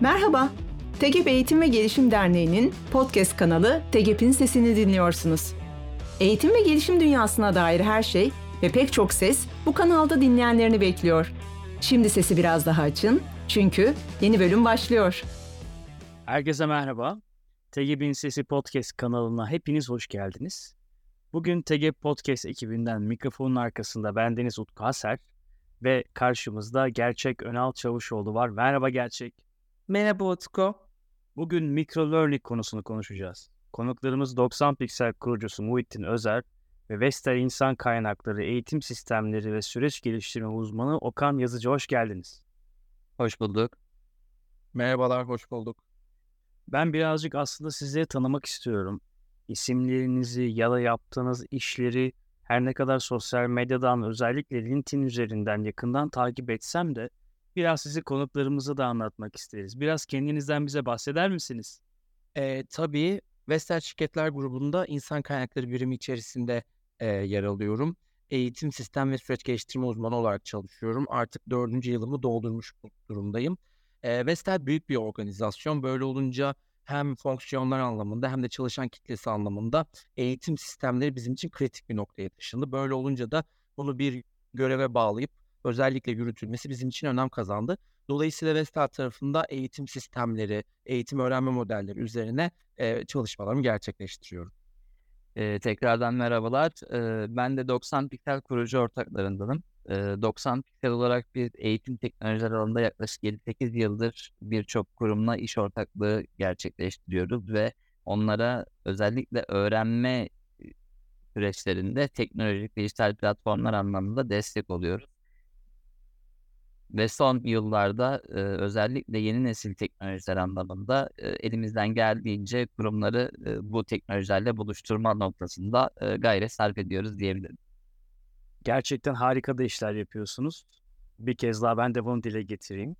Merhaba, TEGEP Eğitim ve Gelişim Derneği'nin podcast kanalı TEGEP'in sesini dinliyorsunuz. Eğitim ve gelişim dünyasına dair her şey ve pek çok ses bu kanalda dinleyenlerini bekliyor. Şimdi sesi biraz daha açın çünkü yeni bölüm başlıyor. Herkese merhaba. TGB'in Sesi Podcast kanalına hepiniz hoş geldiniz. Bugün TGB Podcast ekibinden mikrofonun arkasında bendeniz Utku Haser ve karşımızda Gerçek Önal Çavuşoğlu var. Merhaba Gerçek. Merhaba Utku. Bugün microlearning konusunu konuşacağız. Konuklarımız 90 Piksel kurucusu Muhittin Özer ve Vestel İnsan Kaynakları Eğitim Sistemleri ve Süreç Geliştirme Uzmanı Okan Yazıcı. Hoş geldiniz. Hoş bulduk. Merhabalar, hoş bulduk. Ben birazcık aslında sizleri tanımak istiyorum. İsimlerinizi ya da yaptığınız işleri her ne kadar sosyal medyadan özellikle LinkedIn üzerinden yakından takip etsem de biraz sizi konuklarımıza da anlatmak isteriz. Biraz kendinizden bize bahseder misiniz? Ee, tabii Vestel Şirketler Grubu'nda insan kaynakları birimi içerisinde e, yer alıyorum. Eğitim, sistem ve süreç geliştirme uzmanı olarak çalışıyorum. Artık dördüncü yılımı doldurmuş durumdayım. E, Vestel büyük bir organizasyon. Böyle olunca hem fonksiyonlar anlamında hem de çalışan kitlesi anlamında eğitim sistemleri bizim için kritik bir noktaya taşındı. Böyle olunca da bunu bir göreve bağlayıp özellikle yürütülmesi bizim için önem kazandı. Dolayısıyla Vestel tarafında eğitim sistemleri, eğitim öğrenme modelleri üzerine e, çalışmalarımı gerçekleştiriyorum. Ee, tekrardan merhabalar. Ee, ben de 90 Piksel kurucu ortaklarındanım. Ee, 90 Piksel olarak bir eğitim teknolojileri alanında yaklaşık 7-8 yıldır birçok kurumla iş ortaklığı gerçekleştiriyoruz ve onlara özellikle öğrenme süreçlerinde teknolojik dijital platformlar anlamında destek oluyoruz. Ve son yıllarda e, özellikle yeni nesil teknolojiler anlamında e, elimizden geldiğince kurumları e, bu teknolojilerle buluşturma noktasında e, gayret sarf ediyoruz diyebilirim. Gerçekten harika da işler yapıyorsunuz. Bir kez daha ben de bunu dile getireyim.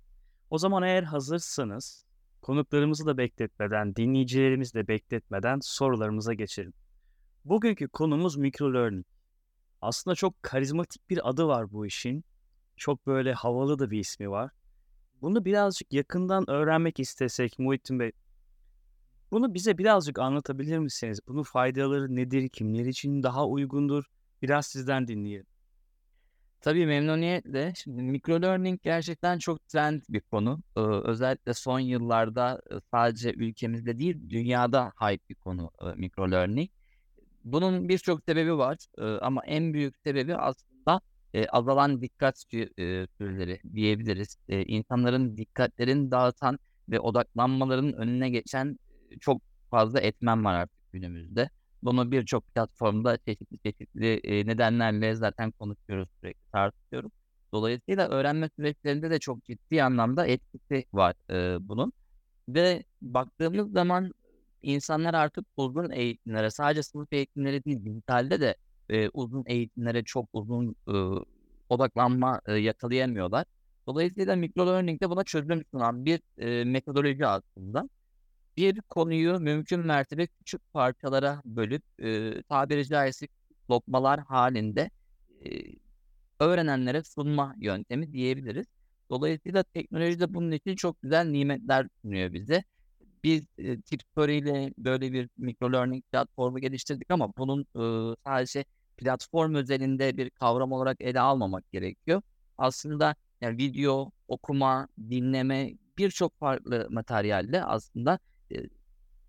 O zaman eğer hazırsanız konuklarımızı da bekletmeden, dinleyicilerimizi de bekletmeden sorularımıza geçelim. Bugünkü konumuz microlearning. Aslında çok karizmatik bir adı var bu işin. Çok böyle havalı da bir ismi var. Bunu birazcık yakından öğrenmek istesek Muhittin Bey, bunu bize birazcık anlatabilir misiniz? Bunun faydaları nedir? Kimler için daha uygundur? Biraz sizden dinleyelim. Tabii memnuniyetle. Şimdi microlearning gerçekten çok trend bir konu. Ee, özellikle son yıllarda sadece ülkemizde değil dünyada hype bir konu e, microlearning. Bunun birçok sebebi var e, ama en büyük sebebi aslında e, azalan dikkat e, süreleri diyebiliriz. E, insanların dikkatlerini dağıtan ve odaklanmaların önüne geçen çok fazla etmen var artık günümüzde. Bunu birçok platformda çeşitli çeşitli nedenlerle zaten konuşuyoruz sürekli tartışıyoruz. Dolayısıyla öğrenme süreçlerinde de çok ciddi anlamda etkisi var e, bunun. Ve baktığımız zaman insanlar artık uzun eğitimlere sadece sınıf eğitimleri değil dijitalde de e, uzun eğitimlere çok uzun e, odaklanma e, yakalayamıyorlar. Dolayısıyla microlearning de buna çözüm sunan bir e, metodoloji aslında. Bir konuyu mümkün mertebe küçük parçalara bölüp e, tabiri caizse lokmalar halinde e, öğrenenlere sunma yöntemi diyebiliriz. Dolayısıyla teknoloji de bunun için çok güzel nimetler sunuyor bize. Biz e, TikTok ile böyle bir microlearning platformu geliştirdik ama bunun e, sadece platform özelinde bir kavram olarak ele almamak gerekiyor. Aslında yani video, okuma, dinleme birçok farklı materyalle aslında e,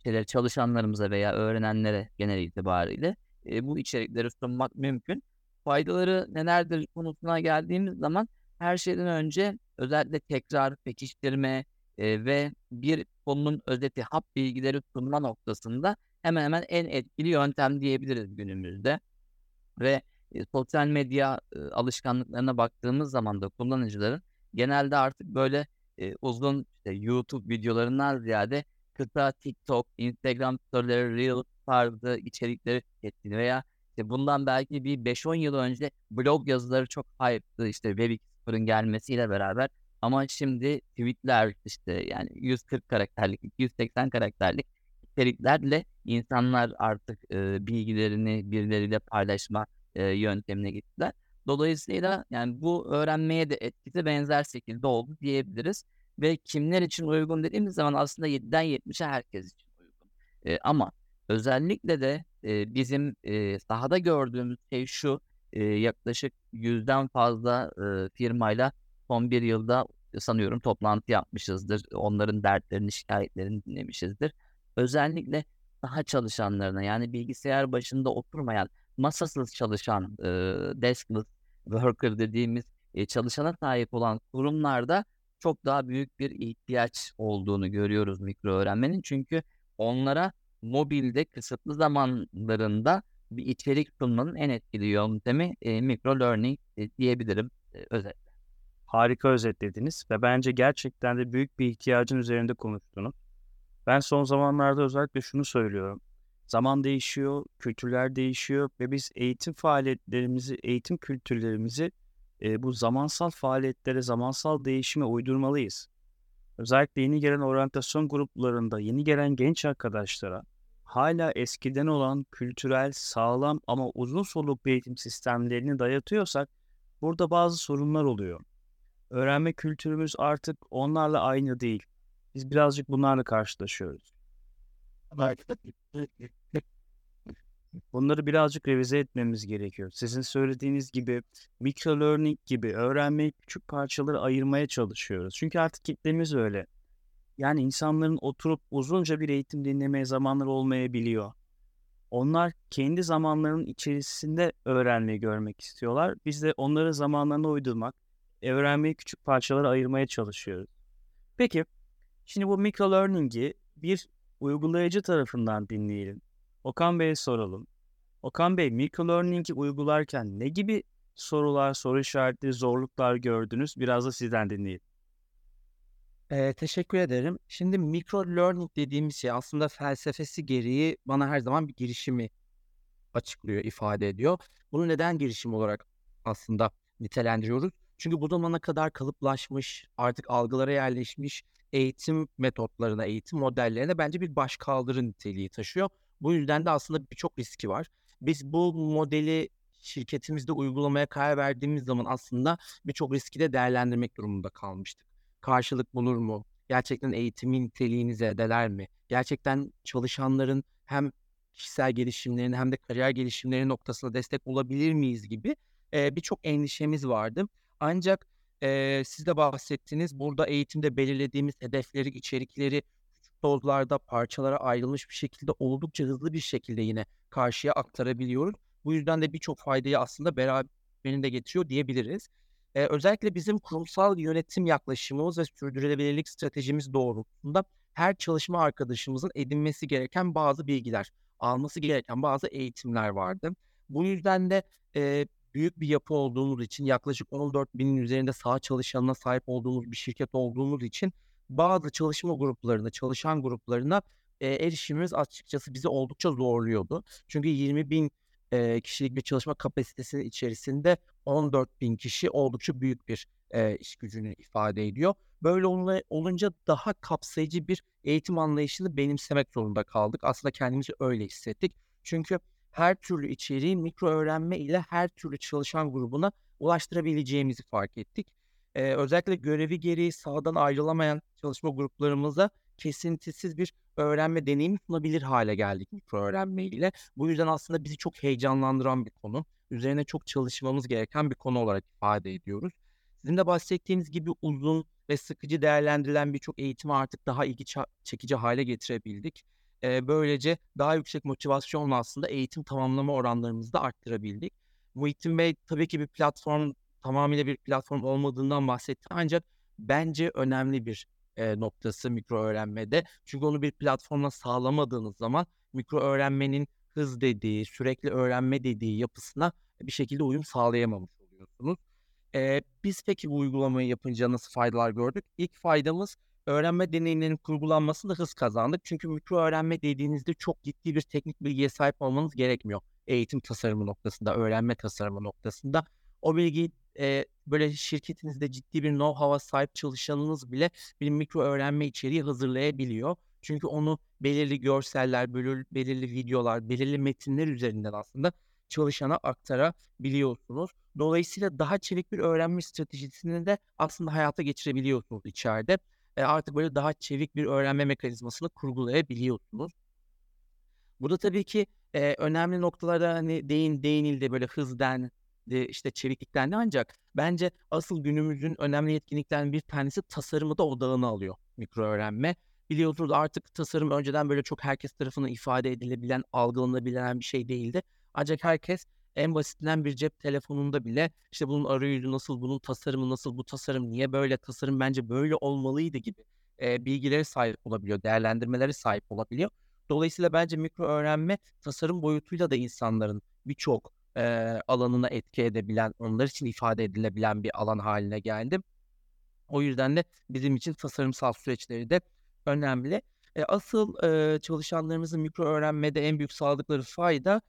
şeyler çalışanlarımıza veya öğrenenlere genel itibariyle e, bu içerikleri sunmak mümkün. Faydaları nelerdir konusuna geldiğimiz zaman her şeyden önce özellikle tekrar, pekiştirme e, ve bir konunun özeti, hap bilgileri sunma noktasında hemen hemen en etkili yöntem diyebiliriz günümüzde ve e, sosyal medya e, alışkanlıklarına baktığımız zaman da kullanıcıların genelde artık böyle e, uzun işte YouTube videolarından ziyade kısa TikTok, Instagram storyleri, Reel tarzı içerikleri tükettiğini veya işte bundan belki bir 5-10 yıl önce blog yazıları çok hype'tı işte Web 2.0'ın gelmesiyle beraber. Ama şimdi tweetler işte yani 140 karakterlik, 280 karakterlik içeriklerle insanlar artık e, bilgilerini birileriyle paylaşma e, yöntemine gittiler. Dolayısıyla yani bu öğrenmeye de etkisi benzer şekilde oldu diyebiliriz. ve kimler için uygun dediğimiz zaman aslında 7'den 70'e herkes için uygun. E, ama özellikle de e, bizim e, sahada gördüğümüz şey şu e, yaklaşık yüzden fazla e, firmayla son bir yılda sanıyorum toplantı yapmışızdır. Onların dertlerini, şikayetlerini dinlemişizdir. Özellikle daha çalışanlarına yani bilgisayar başında oturmayan, masasız çalışan, e, deskless worker dediğimiz e, çalışana sahip olan kurumlarda çok daha büyük bir ihtiyaç olduğunu görüyoruz mikro öğrenmenin. Çünkü onlara mobilde kısıtlı zamanlarında bir içerik sunmanın en etkili yöntemi e, micro learning e, diyebilirim e, özetle. Harika özetlediniz ve bence gerçekten de büyük bir ihtiyacın üzerinde konuştunuz. Ben son zamanlarda özellikle şunu söylüyorum. Zaman değişiyor, kültürler değişiyor ve biz eğitim faaliyetlerimizi, eğitim kültürlerimizi e, bu zamansal faaliyetlere, zamansal değişime uydurmalıyız. Özellikle yeni gelen oryantasyon gruplarında, yeni gelen genç arkadaşlara hala eskiden olan kültürel, sağlam ama uzun soluklu eğitim sistemlerini dayatıyorsak burada bazı sorunlar oluyor. Öğrenme kültürümüz artık onlarla aynı değil. Biz birazcık bunlarla karşılaşıyoruz. Bunları birazcık revize etmemiz gerekiyor. Sizin söylediğiniz gibi micro learning gibi öğrenmeyi küçük parçalara ayırmaya çalışıyoruz. Çünkü artık kitlemiz öyle. Yani insanların oturup uzunca bir eğitim dinlemeye zamanları olmayabiliyor. Onlar kendi zamanlarının içerisinde öğrenmeyi görmek istiyorlar. Biz de onların zamanlarına uydurmak, öğrenmeyi küçük parçalara ayırmaya çalışıyoruz. Peki, şimdi bu micro learning'i bir uygulayıcı tarafından dinleyelim. Okan Bey'e soralım. Okan Bey, micro learning'i uygularken ne gibi sorular, soru işaretleri, zorluklar gördünüz? Biraz da sizden dinleyelim. Ee, teşekkür ederim. Şimdi micro learning dediğimiz şey aslında felsefesi gereği bana her zaman bir girişimi açıklıyor, ifade ediyor. Bunu neden girişim olarak aslında nitelendiriyoruz? Çünkü bu zamana kadar kalıplaşmış, artık algılara yerleşmiş eğitim metotlarına, eğitim modellerine bence bir başkaldırı niteliği taşıyor. Bu yüzden de aslında birçok riski var. Biz bu modeli şirketimizde uygulamaya karar verdiğimiz zaman aslında birçok riski de değerlendirmek durumunda kalmıştık. Karşılık bulur mu? Gerçekten eğitimin niteliğini zedeler mi? Gerçekten çalışanların hem kişisel gelişimlerini hem de kariyer gelişimleri noktasında destek olabilir miyiz gibi e, birçok endişemiz vardı. Ancak e, siz de bahsettiniz burada eğitimde belirlediğimiz hedefleri, içerikleri küçük dozlarda parçalara ayrılmış bir şekilde oldukça hızlı bir şekilde yine karşıya aktarabiliyoruz. Bu yüzden de birçok faydayı aslında beraberinde getiriyor diyebiliriz. Ee, özellikle bizim kurumsal yönetim yaklaşımımız ve sürdürülebilirlik stratejimiz doğrultusunda her çalışma arkadaşımızın edinmesi gereken bazı bilgiler, alması gereken bazı eğitimler vardı. Bu yüzden de e, büyük bir yapı olduğumuz için yaklaşık 14 binin üzerinde sağ çalışanına sahip olduğumuz bir şirket olduğumuz için bazı çalışma gruplarına, çalışan gruplarına e, erişimimiz açıkçası bizi oldukça zorluyordu. çünkü 20 bin e, kişilik bir çalışma kapasitesinin içerisinde 14 bin kişi oldukça büyük bir e, iş gücünü ifade ediyor. Böyle olunca daha kapsayıcı bir eğitim anlayışını benimsemek zorunda kaldık. Aslında kendimizi öyle hissettik. Çünkü her türlü içeriği mikro öğrenme ile her türlü çalışan grubuna ulaştırabileceğimizi fark ettik. Ee, özellikle görevi gereği sahadan ayrılamayan çalışma gruplarımıza kesintisiz bir öğrenme deneyimi sunabilir hale geldik mikro öğrenme ile. Bu yüzden aslında bizi çok heyecanlandıran bir konu. Üzerine çok çalışmamız gereken bir konu olarak ifade ediyoruz. Sizin de bahsettiğiniz gibi uzun ve sıkıcı değerlendirilen birçok eğitimi artık daha ilgi çekici hale getirebildik. Ee, böylece daha yüksek motivasyonla aslında eğitim tamamlama oranlarımızı da arttırabildik. Muhittin Bey tabii ki bir platform tamamıyla bir platform olmadığından bahsetti ancak bence önemli bir e, noktası mikro öğrenmede. Çünkü onu bir platformla sağlamadığınız zaman mikro öğrenmenin hız dediği, sürekli öğrenme dediği yapısına bir şekilde uyum sağlayamamış oluyorsunuz. E, biz peki bu uygulamayı yapınca nasıl faydalar gördük? İlk faydamız öğrenme deneyimlerinin kurgulanmasında hız kazandık. Çünkü mikro öğrenme dediğinizde çok ciddi bir teknik bilgiye sahip olmanız gerekmiyor. Eğitim tasarımı noktasında, öğrenme tasarımı noktasında. O bilgiyi e, böyle şirketinizde ciddi bir know-how'a sahip çalışanınız bile bir mikro öğrenme içeriği hazırlayabiliyor. Çünkü onu belirli görseller, belirli, belirli videolar, belirli metinler üzerinden aslında çalışana aktarabiliyorsunuz. Dolayısıyla daha çevik bir öğrenme stratejisini de aslında hayata geçirebiliyorsunuz içeride. E, artık böyle daha çevik bir öğrenme mekanizmasını kurgulayabiliyorsunuz. Burada tabii ki e, önemli noktalara hani değin değinildi böyle hız dendi işte çeviklik dendi ancak bence asıl günümüzün önemli yetkinliklerinden bir tanesi tasarımı da odağına alıyor mikro öğrenme. Biliyorsunuz artık tasarım önceden böyle çok herkes tarafından ifade edilebilen, algılanabilen bir şey değildi. Ancak herkes en basitinden bir cep telefonunda bile işte bunun arayüzü nasıl, bunun tasarımı nasıl, bu tasarım niye böyle, tasarım bence böyle olmalıydı gibi e, bilgilere sahip olabiliyor, değerlendirmelere sahip olabiliyor. Dolayısıyla bence mikro öğrenme tasarım boyutuyla da insanların birçok e, alanına etki edebilen, onlar için ifade edilebilen bir alan haline geldi. O yüzden de bizim için tasarımsal süreçleri de önemli. E, asıl e, çalışanlarımızın mikro öğrenmede en büyük sağladıkları fayda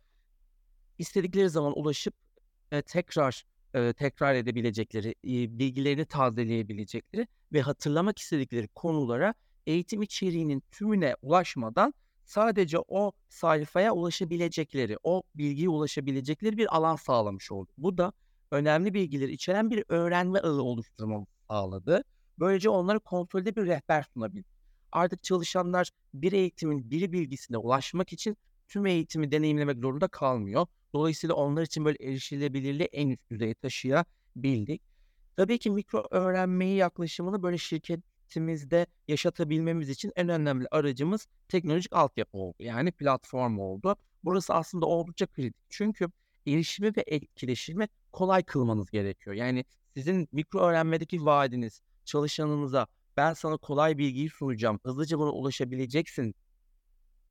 istedikleri zaman ulaşıp e, tekrar e, tekrar edebilecekleri, e, bilgilerini tazeleyebilecekleri ve hatırlamak istedikleri konulara eğitim içeriğinin tümüne ulaşmadan sadece o sayfaya ulaşabilecekleri, o bilgiye ulaşabilecekleri bir alan sağlamış oldu. Bu da önemli bilgileri içeren bir öğrenme ağı oluşturmamı sağladı. Böylece onlara kontrolde bir rehber sunabildi. Artık çalışanlar bir eğitimin bir bilgisine ulaşmak için tüm eğitimi deneyimlemek zorunda kalmıyor. Dolayısıyla onlar için böyle erişilebilirliği en üst düzeye taşıyabildik. Tabii ki mikro öğrenmeyi yaklaşımını böyle şirketimizde yaşatabilmemiz için en önemli aracımız teknolojik altyapı oldu. Yani platform oldu. Burası aslında oldukça kritik. Çünkü erişimi ve etkileşimi kolay kılmanız gerekiyor. Yani sizin mikro öğrenmedeki vaadiniz çalışanınıza ben sana kolay bilgiyi sunacağım, hızlıca buna ulaşabileceksin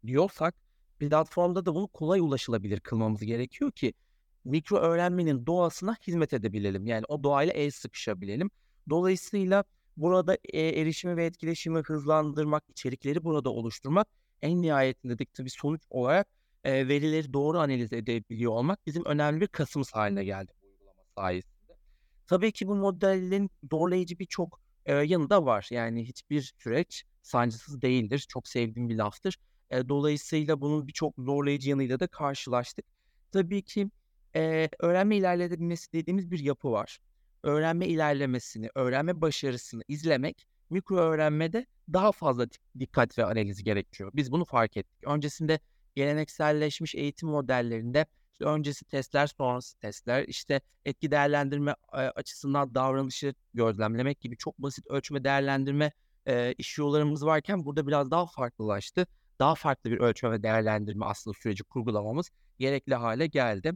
diyorsak platformda da bunu kolay ulaşılabilir kılmamız gerekiyor ki mikro öğrenmenin doğasına hizmet edebilelim. Yani o doğayla el sıkışabilelim. Dolayısıyla burada e, erişimi ve etkileşimi hızlandırmak, içerikleri burada oluşturmak en nihayetinde de tabii sonuç olarak e, verileri doğru analiz edebiliyor olmak bizim önemli bir kasımız haline geldi bu uygulama sayesinde. Tabii ki bu modelin zorlayıcı birçok e, yanı da var. Yani hiçbir süreç sancısız değildir. Çok sevdiğim bir laftır. E, dolayısıyla bunun birçok zorlayıcı yanıyla da karşılaştık. Tabii ki e, öğrenme ilerleyebilmesi dediğimiz bir yapı var. Öğrenme ilerlemesini, öğrenme başarısını izlemek mikro öğrenmede daha fazla dikkat ve analiz gerekiyor. Biz bunu fark ettik. Öncesinde gelenekselleşmiş eğitim modellerinde işte öncesi testler, sonrası testler, işte etki değerlendirme açısından davranışı gözlemlemek gibi çok basit ölçme değerlendirme e, iş yollarımız varken burada biraz daha farklılaştı daha farklı bir ölçme ve değerlendirme aslında süreci kurgulamamız gerekli hale geldi.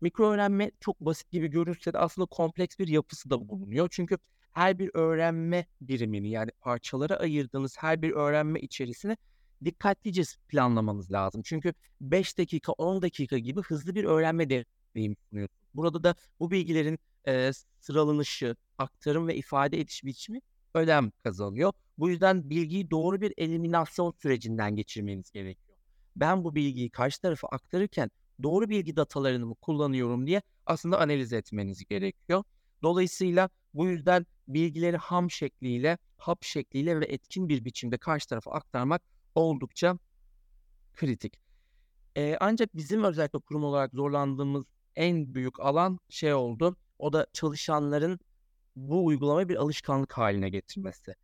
Mikro öğrenme çok basit gibi görünse de aslında kompleks bir yapısı da bulunuyor. Çünkü her bir öğrenme birimini yani parçalara ayırdığınız her bir öğrenme içerisine dikkatlice planlamanız lazım. Çünkü 5 dakika 10 dakika gibi hızlı bir öğrenme deneyimi sunuyorsunuz. Burada da bu bilgilerin e, sıralanışı, aktarım ve ifade ediş biçimi önem kazanıyor. Bu yüzden bilgiyi doğru bir eliminasyon sürecinden geçirmeniz gerekiyor. Ben bu bilgiyi karşı tarafa aktarırken doğru bilgi datalarını mı kullanıyorum diye aslında analiz etmeniz gerekiyor. Dolayısıyla bu yüzden bilgileri ham şekliyle, hap şekliyle ve etkin bir biçimde karşı tarafa aktarmak oldukça kritik. Ee, ancak bizim özellikle kurum olarak zorlandığımız en büyük alan şey oldu. O da çalışanların bu uygulamayı bir alışkanlık haline getirmesi.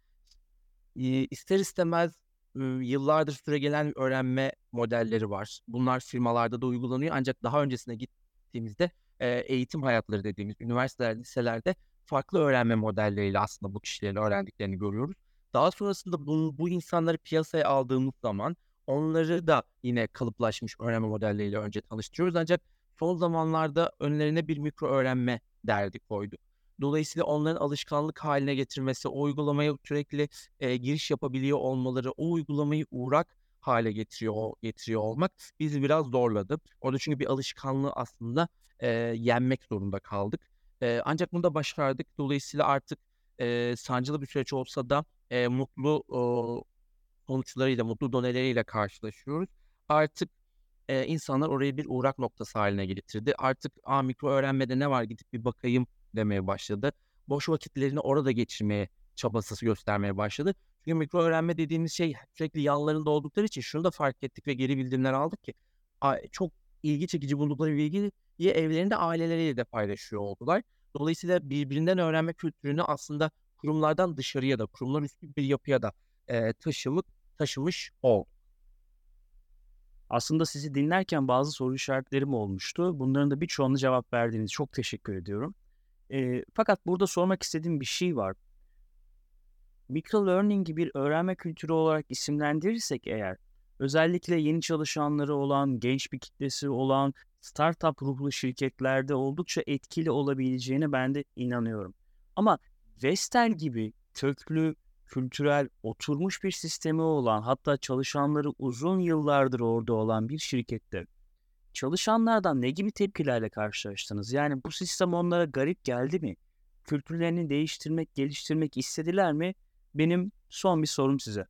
Eee, ister istemez, ııı, yıllardır süregelen öğrenme modelleri var. Bunlar firmalarda da uygulanıyor ancak daha öncesine gittiğimizde, eğitim hayatları dediğimiz üniversiteler, liselerde farklı öğrenme modelleriyle aslında bu kişilerin öğrendiklerini görüyoruz. Daha sonrasında bu bu insanları piyasaya aldığımız zaman onları da yine kalıplaşmış öğrenme modelleriyle önce tanıştırıyoruz ancak son zamanlarda önlerine bir mikro öğrenme derdi koyduk. Dolayısıyla onların alışkanlık haline getirmesi, o uygulamaya sürekli e, giriş yapabiliyor olmaları, o uygulamayı uğrak hale getiriyor getiriyor olmak bizi biraz zorladı. Orada çünkü bir alışkanlığı aslında e, yenmek zorunda kaldık. E, ancak bunu da başardık. Dolayısıyla artık e, sancılı bir süreç olsa da e, mutlu e, sonuçlarıyla, mutlu doneleriyle karşılaşıyoruz. Artık e, insanlar orayı bir uğrak noktası haline getirdi. Artık a mikro öğrenmede ne var gidip bir bakayım demeye başladı. Boş vakitlerini orada geçirmeye çabası göstermeye başladı. Çünkü mikro öğrenme dediğimiz şey sürekli yanlarında oldukları için şunu da fark ettik ve geri bildirimler aldık ki çok ilgi çekici buldukları bilgiyi evlerinde aileleriyle de paylaşıyor oldular. Dolayısıyla birbirinden öğrenme kültürünü aslında kurumlardan dışarıya da kurumlar üstü bir yapıya da e, taşımık taşımış olduk. Aslında sizi dinlerken bazı soru işaretlerim olmuştu. Bunların da birçoğuna cevap verdiğiniz çok teşekkür ediyorum. E, fakat burada sormak istediğim bir şey var. Microlearning'i bir öğrenme kültürü olarak isimlendirirsek eğer, özellikle yeni çalışanları olan, genç bir kitlesi olan, startup ruhlu şirketlerde oldukça etkili olabileceğine ben de inanıyorum. Ama Vestel gibi köklü, kültürel, oturmuş bir sistemi olan, hatta çalışanları uzun yıllardır orada olan bir şirkette çalışanlardan ne gibi tepkilerle karşılaştınız? Yani bu sistem onlara garip geldi mi? Kültürlerini değiştirmek, geliştirmek istediler mi? Benim son bir sorum size.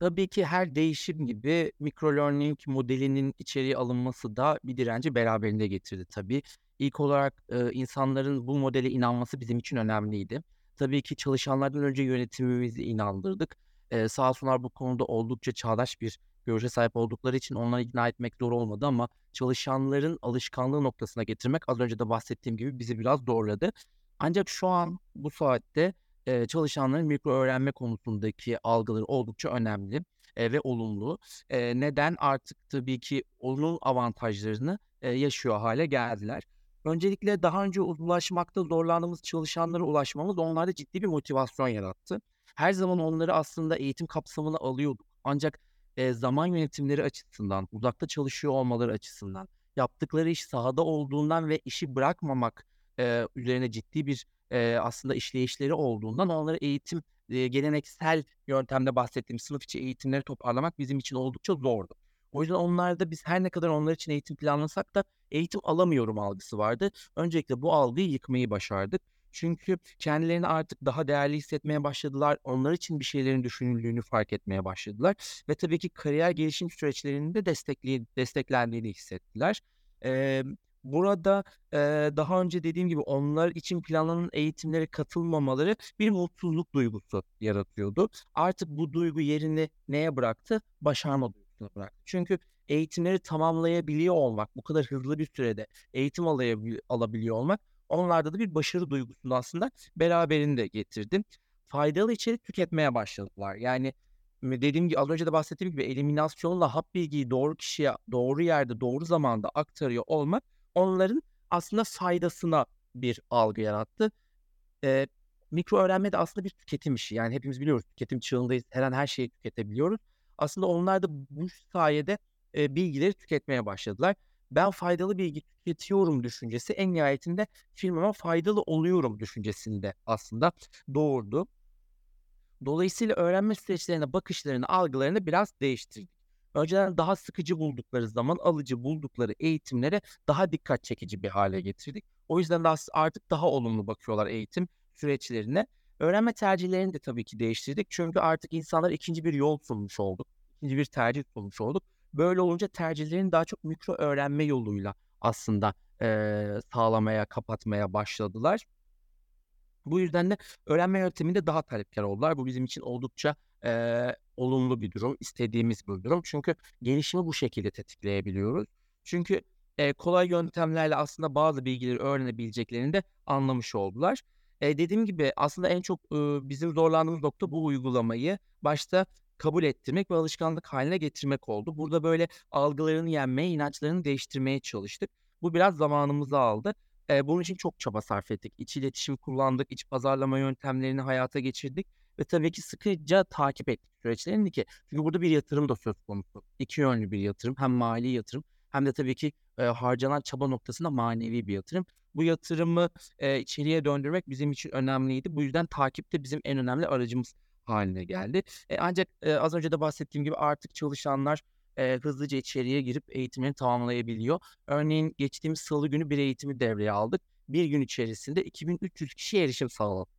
Tabii ki her değişim gibi microlearning modelinin içeriye alınması da bir direnci beraberinde getirdi tabii. İlk olarak e, insanların bu modele inanması bizim için önemliydi. Tabii ki çalışanlardan önce yönetimimizi inandırdık. E, sağ olsunlar bu konuda oldukça çağdaş bir görüşe sahip oldukları için onları ikna etmek zor olmadı ama çalışanların alışkanlığı noktasına getirmek az önce de bahsettiğim gibi bizi biraz zorladı. Ancak şu an bu saatte e, çalışanların mikro öğrenme konusundaki algıları oldukça önemli e, ve olumlu. E, neden? Artık tabii ki onun avantajlarını e, yaşıyor hale geldiler. Öncelikle daha önce ulaşmakta zorlandığımız çalışanlara ulaşmamız onlarda ciddi bir motivasyon yarattı. Her zaman onları aslında eğitim kapsamına alıyorduk. Ancak e, zaman yönetimleri açısından, uzakta çalışıyor olmaları açısından, yaptıkları iş sahada olduğundan ve işi bırakmamak e, üzerine ciddi bir e, aslında işleyişleri olduğundan onları eğitim e, geleneksel yöntemde bahsettiğim sınıf içi eğitimleri toparlamak bizim için oldukça zordu. O yüzden onlarda biz her ne kadar onlar için eğitim planlasak da eğitim alamıyorum algısı vardı. Öncelikle bu algıyı yıkmayı başardık. Çünkü kendilerini artık daha değerli hissetmeye başladılar. Onlar için bir şeylerin düşünüldüğünü fark etmeye başladılar. Ve tabii ki kariyer gelişim süreçlerinde destekli, desteklendiğini hissettiler. Ee, burada e, daha önce dediğim gibi onlar için planlanan eğitimlere katılmamaları bir mutsuzluk duygusu yaratıyordu. Artık bu duygu yerini neye bıraktı? Başarma duygusuna bıraktı. Çünkü eğitimleri tamamlayabiliyor olmak, bu kadar hızlı bir sürede eğitim alabiliyor olmak onlarda da bir başarı duygusunu aslında beraberinde getirdi. Faydalı içerik tüketmeye başladılar. Yani dediğim gibi az önce de bahsettiğim gibi eliminasyonla hap bilgiyi doğru kişiye doğru yerde doğru zamanda aktarıyor olmak onların aslında faydasına bir algı yarattı. Ee, mikro öğrenme de aslında bir tüketim işi. Yani hepimiz biliyoruz tüketim çağındayız. Her an her şeyi tüketebiliyoruz. Aslında onlar da bu sayede e, bilgileri tüketmeye başladılar. Ben faydalı bilgi tüketiyorum düşüncesi en nihayetinde firmama faydalı oluyorum düşüncesinde aslında doğurdu. Dolayısıyla öğrenme süreçlerine bakışlarını, algılarını biraz değiştirdik. Önceden daha sıkıcı buldukları zaman alıcı buldukları eğitimlere daha dikkat çekici bir hale getirdik. O yüzden de artık daha olumlu bakıyorlar eğitim süreçlerine. Öğrenme tercihlerini de tabii ki değiştirdik. Çünkü artık insanlar ikinci bir yol sunmuş olduk. İkinci bir tercih sunmuş olduk. Böyle olunca tercihlerini daha çok mikro öğrenme yoluyla aslında e, sağlamaya, kapatmaya başladılar. Bu yüzden de öğrenme yönteminde daha talepkar oldular. Bu bizim için oldukça e, olumlu bir durum, istediğimiz bir durum. Çünkü gelişimi bu şekilde tetikleyebiliyoruz. Çünkü e, kolay yöntemlerle aslında bazı bilgileri öğrenebileceklerini de anlamış oldular. E, dediğim gibi aslında en çok e, bizim zorlandığımız nokta bu uygulamayı başta kabul ettirmek ve alışkanlık haline getirmek oldu. Burada böyle algılarını yenmeye, inançlarını değiştirmeye çalıştık. Bu biraz zamanımızı aldı. E, bunun için çok çaba sarf ettik. İç iletişim kullandık, iç pazarlama yöntemlerini hayata geçirdik ve tabii ki sıkıca takip ettik süreçlerini ki. Çünkü burada bir yatırım da söz konusu. İki yönlü bir yatırım. Hem mali yatırım hem de tabii ki e, harcanan çaba noktasında manevi bir yatırım. Bu yatırımı e, içeriye döndürmek bizim için önemliydi. Bu yüzden takip de bizim en önemli aracımız haline geldi. E, ancak e, az önce de bahsettiğim gibi artık çalışanlar e, hızlıca içeriye girip eğitimini tamamlayabiliyor. Örneğin geçtiğimiz salı günü bir eğitimi devreye aldık. Bir gün içerisinde 2300 kişi erişim sağladı.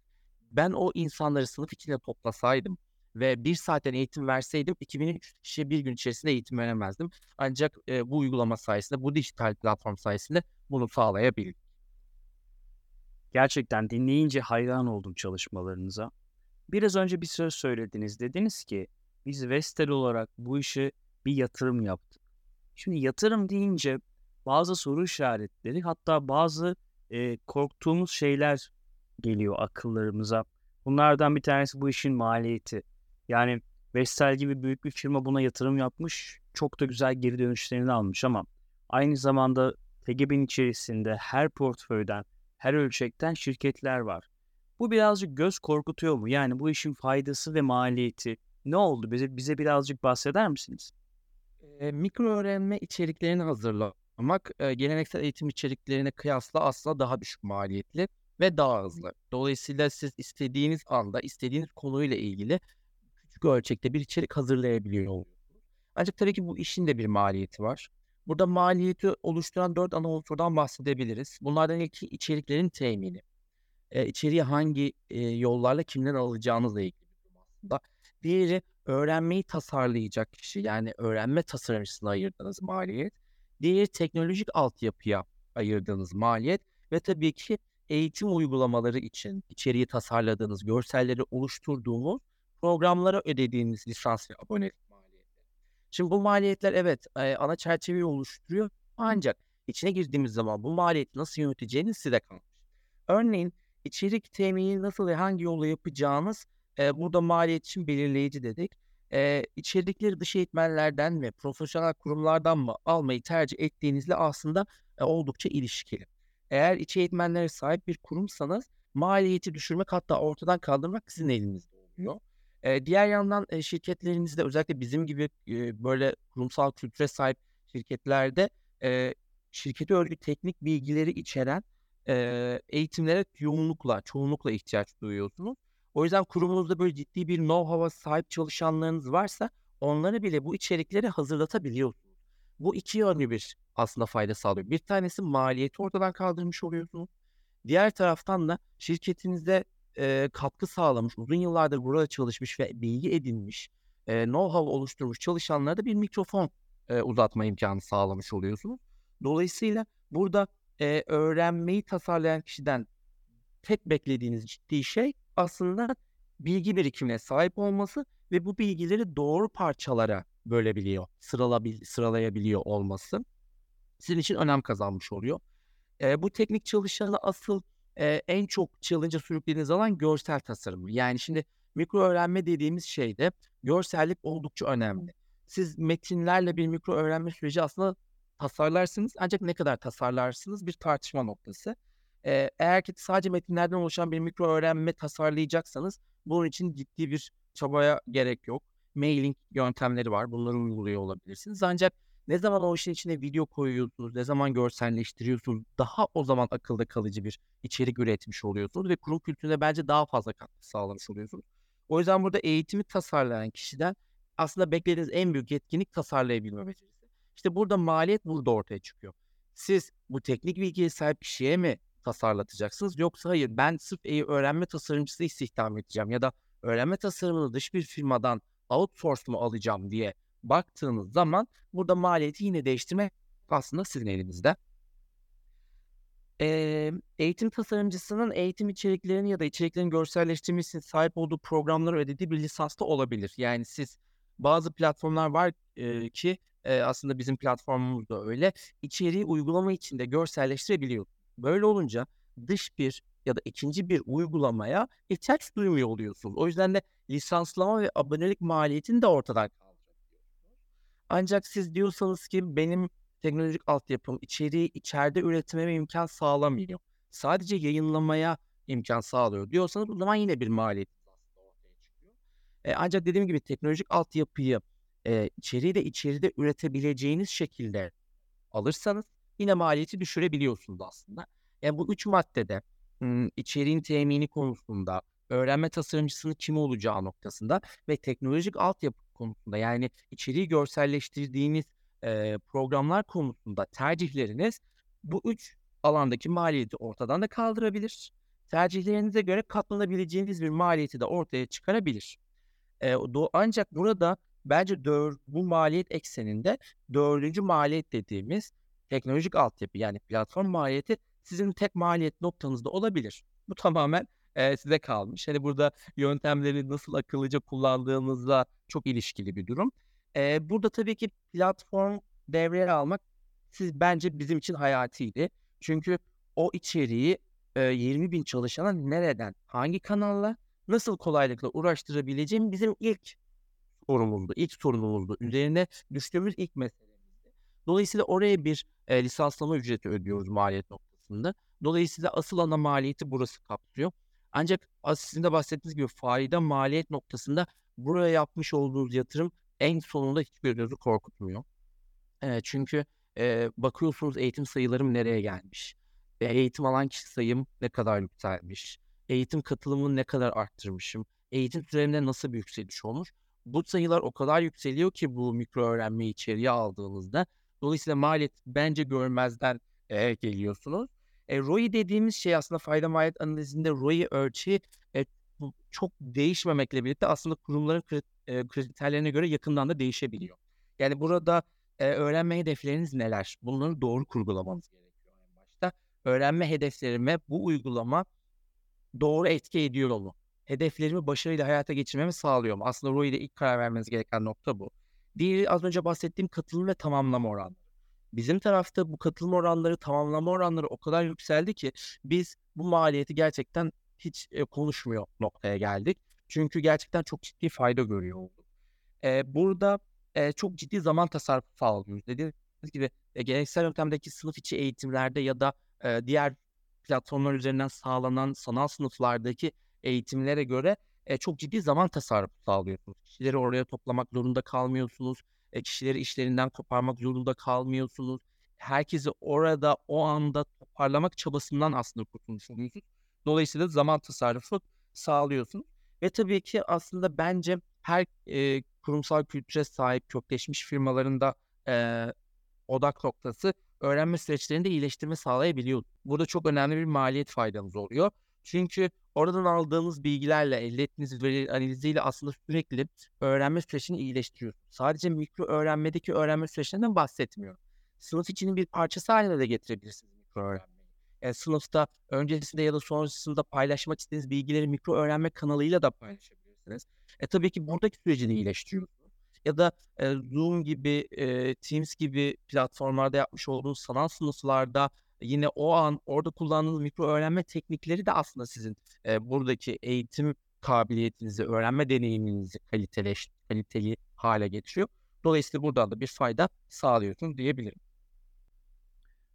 Ben o insanları sınıf içinde toplasaydım ve bir saatten eğitim verseydim 2300 kişiye bir gün içerisinde eğitim veremezdim. Ancak e, bu uygulama sayesinde, bu dijital platform sayesinde bunu sağlayabildim. Gerçekten dinleyince hayran oldum çalışmalarınıza. Biraz önce bir söz söylediniz. Dediniz ki biz Vestel olarak bu işi bir yatırım yaptık. Şimdi yatırım deyince bazı soru işaretleri hatta bazı e, korktuğumuz şeyler geliyor akıllarımıza. Bunlardan bir tanesi bu işin maliyeti. Yani Vestel gibi büyük bir firma buna yatırım yapmış. Çok da güzel geri dönüşlerini almış ama aynı zamanda TGB'nin içerisinde her portföyden, her ölçekten şirketler var. Bu birazcık göz korkutuyor mu? Yani bu işin faydası ve maliyeti ne oldu? Bize bize birazcık bahseder misiniz? E, mikro öğrenme içeriklerini hazırlamak e, geleneksel eğitim içeriklerine kıyasla asla daha düşük maliyetli ve daha hızlı. Dolayısıyla siz istediğiniz anda istediğiniz konuyla ilgili küçük ölçekte bir içerik hazırlayabiliyor oluyorsunuz. Ancak tabii ki bu işin de bir maliyeti var. Burada maliyeti oluşturan dört ana unsurdan bahsedebiliriz. Bunlardan ilki içeriklerin temini. E, içeriği hangi e, yollarla kimden alacağınızla ilgili bir durum aslında. Diğeri öğrenmeyi tasarlayacak kişi yani öğrenme tasarımcısına ayırdığınız maliyet. Diğeri teknolojik altyapıya ayırdığınız maliyet ve tabii ki eğitim uygulamaları için içeriği tasarladığınız, görselleri oluşturduğunuz programlara ödediğiniz lisans ve abonelik maliyetleri. Şimdi bu maliyetler evet e, ana çerçeveyi oluşturuyor ancak içine girdiğimiz zaman bu maliyeti nasıl yöneteceğiniz size kalmış. Örneğin içerik temini nasıl ve hangi yolla yapacağınız e, burada maliyet için belirleyici dedik. E, içerikleri dış eğitmenlerden ve profesyonel kurumlardan mı almayı tercih ettiğinizle aslında e, oldukça ilişkili. Eğer içi eğitmenlere sahip bir kurumsanız maliyeti düşürmek hatta ortadan kaldırmak sizin elinizde oluyor. E, diğer yandan e, şirketlerinizde özellikle bizim gibi e, böyle kurumsal kültüre sahip şirketlerde e, şirketi örgü teknik bilgileri içeren e, eğitimlere yoğunlukla, çoğunlukla ihtiyaç duyuyorsunuz. O yüzden kurumunuzda böyle ciddi bir know-how'a sahip çalışanlarınız varsa onları bile bu içerikleri hazırlatabiliyorsunuz. Bu iki yönlü bir aslında fayda sağlıyor. Bir tanesi maliyeti ortadan kaldırmış oluyorsunuz. Diğer taraftan da şirketinizde e, katkı sağlamış, uzun yıllardır burada çalışmış ve bilgi edinmiş, e, know-how oluşturmuş çalışanlara da bir mikrofon e, uzatma imkanı sağlamış oluyorsunuz. Dolayısıyla burada e, öğrenmeyi tasarlayan kişiden tek beklediğiniz ciddi şey aslında bilgi birikimine sahip olması ve bu bilgileri doğru parçalara bölebiliyor, sıralabil, sıralayabiliyor olması sizin için önem kazanmış oluyor. E, bu teknik çalışanı asıl e, en çok challenge'a sürüklediğiniz alan görsel tasarım. Yani şimdi mikro öğrenme dediğimiz şeyde görsellik oldukça önemli. Siz metinlerle bir mikro öğrenme süreci aslında tasarlarsınız ancak ne kadar tasarlarsınız bir tartışma noktası. Ee, eğer ki sadece metinlerden oluşan bir mikro öğrenme tasarlayacaksanız bunun için ciddi bir çabaya gerek yok. Mailing yöntemleri var. Bunları uyguluyor olabilirsiniz. Ancak ne zaman o işin içine video koyuyorsunuz, ne zaman görselleştiriyorsunuz, daha o zaman akılda kalıcı bir içerik üretmiş oluyorsunuz ve kurum kültürüne bence daha fazla katkı sağlamış oluyorsunuz. O yüzden burada eğitimi tasarlayan kişiden aslında beklediğiniz en büyük yetkinlik tasarlayabilme becerisi. İşte burada maliyet burada ortaya çıkıyor. Siz bu teknik bilgiye sahip kişiye mi tasarlatacaksınız yoksa hayır ben sırf öğrenme tasarımcısı istihdam edeceğim ya da öğrenme tasarımını dış bir firmadan outsource mu alacağım diye baktığınız zaman burada maliyeti yine değiştirme aslında sizin elinizde. Ee, eğitim tasarımcısının eğitim içeriklerini ya da içeriklerin görselleştirmesi sahip olduğu programları ödediği bir lisansta olabilir. Yani siz bazı platformlar var e, ki e, aslında bizim platformumuz da öyle. İçeriği uygulama içinde görselleştirebiliyor. Böyle olunca dış bir ya da ikinci bir uygulamaya ihtiyaç duymuyor oluyorsunuz. O yüzden de lisanslama ve abonelik maliyetini de ortadan kaldırabiliyorsunuz. Ancak siz diyorsanız ki benim teknolojik altyapım içeriği içeride üretmeme imkan sağlamıyor. Sadece yayınlamaya imkan sağlıyor diyorsanız o zaman yine bir maliyet. E, ancak dediğim gibi teknolojik altyapıyı e, içeriği de içeride üretebileceğiniz şekilde alırsanız yine maliyeti düşürebiliyorsunuz aslında. Yani bu üç maddede içeriğin temini konusunda, öğrenme tasarımcısının kim olacağı noktasında ve teknolojik altyapı konusunda yani içeriği görselleştirdiğiniz e, programlar konusunda tercihleriniz bu üç alandaki maliyeti ortadan da kaldırabilir. Tercihlerinize göre katlanabileceğiniz bir maliyeti de ortaya çıkarabilir. E, ancak burada bence dör, bu maliyet ekseninde dördüncü maliyet dediğimiz teknolojik altyapı yani platform maliyeti sizin tek maliyet noktanızda olabilir. Bu tamamen e, size kalmış. Hani burada yöntemleri nasıl akıllıca kullandığınızla çok ilişkili bir durum. E, burada tabii ki platform devreye almak siz bence bizim için hayatiydi. Çünkü o içeriği e, 20 bin çalışana nereden, hangi kanalla nasıl kolaylıkla uğraştırabileceğim bizim ilk sorumuzdu. ilk sorunumuzdu. Üzerine düştüğümüz ilk meselemizdi. Dolayısıyla oraya bir e, lisanslama ücreti ödüyoruz maliyet noktasında. Dolayısıyla asıl ana maliyeti burası kapsıyor. Ancak sizin de bahsettiğiniz gibi fayda maliyet noktasında buraya yapmış olduğunuz yatırım en sonunda hiçbir gözü korkutmuyor. E, çünkü e, bakıyorsunuz eğitim sayılarım nereye gelmiş. E, eğitim alan kişi sayım ne kadar yükselmiş. Eğitim katılımını ne kadar arttırmışım. Eğitim süremde nasıl bir yükseliş olmuş. Bu sayılar o kadar yükseliyor ki bu mikro öğrenmeyi içeriye aldığınızda. Dolayısıyla maliyet bence görmezden e, geliyorsunuz. E, ROI dediğimiz şey aslında fayda maliyet analizinde ROI ölçeği e, çok değişmemekle birlikte aslında kurumların kriterlerine göre yakından da değişebiliyor. Yani burada e, öğrenme hedefleriniz neler? Bunları doğru kurgulamanız gerekiyor en başta. Öğrenme hedeflerime bu uygulama doğru etki ediyor mu? Hedeflerimi başarıyla hayata geçirmemi sağlıyor mu? Aslında ROI ile ilk karar vermeniz gereken nokta bu. Diğeri az önce bahsettiğim katılım ve tamamlama oranları. Bizim tarafta bu katılım oranları, tamamlama oranları o kadar yükseldi ki biz bu maliyeti gerçekten hiç e, konuşmuyor noktaya geldik. Çünkü gerçekten çok ciddi fayda görüyor olduk. E, burada e, çok ciddi zaman tasarrufu sağlıyoruz. Dediğiniz gibi e, geleneksel yöntemdeki sınıf içi eğitimlerde ya da e, diğer platformlar üzerinden sağlanan sanal sınıflardaki eğitimlere göre e, çok ciddi zaman tasarrufu sağlıyorsunuz. Kişileri oraya toplamak zorunda kalmıyorsunuz. E, kişileri işlerinden koparmak zorunda kalmıyorsunuz. Herkesi orada o anda toparlamak çabasından aslında kurtulmuş oluyorsunuz. Dolayısıyla zaman tasarrufu sağlıyorsunuz. Ve tabii ki aslında bence her e, kurumsal kültüre sahip kökleşmiş firmalarında e, odak noktası öğrenme süreçlerinde iyileştirme sağlayabiliyor. Burada çok önemli bir maliyet faydanız oluyor. Çünkü oradan aldığınız bilgilerle, elde ettiğiniz veri analiziyle aslında sürekli öğrenme sürecini iyileştiriyorsunuz. Sadece mikro öğrenmedeki öğrenme süreçlerinden bahsetmiyorum. Sınıf içinin bir parçası haline de getirebilirsiniz mikro öğrenmeyi. Yani sınıfta öncesinde ya da sonrasında paylaşmak istediğiniz bilgileri mikro öğrenme kanalıyla da paylaşabilirsiniz. E tabii ki buradaki süreci de iyileştiriyorsunuz. Ya da e, Zoom gibi, e, Teams gibi platformlarda yapmış olduğunuz sanal sınıflarda yine o an orada kullandığınız mikro öğrenme teknikleri de aslında sizin e, buradaki eğitim kabiliyetinizi, öğrenme deneyiminizi kaliteleş, kaliteli hale getiriyor. Dolayısıyla buradan da bir fayda sağlıyorsunuz diyebilirim.